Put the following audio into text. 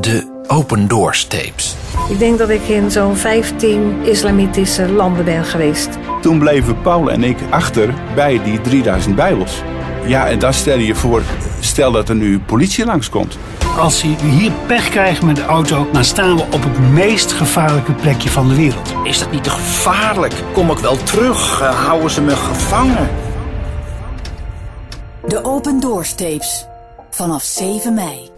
De Open Doors tapes. Ik denk dat ik in zo'n 15 islamitische landen ben geweest. Toen bleven Paul en ik achter bij die 3000 Bijbels. Ja, en dan stel je voor, stel dat er nu politie langskomt. Als ze hier pech krijgt met de auto, dan staan we op het meest gevaarlijke plekje van de wereld. Is dat niet te gevaarlijk? Kom ik wel terug? Uh, houden ze me gevangen? De Open Doors tapes. Vanaf 7 mei.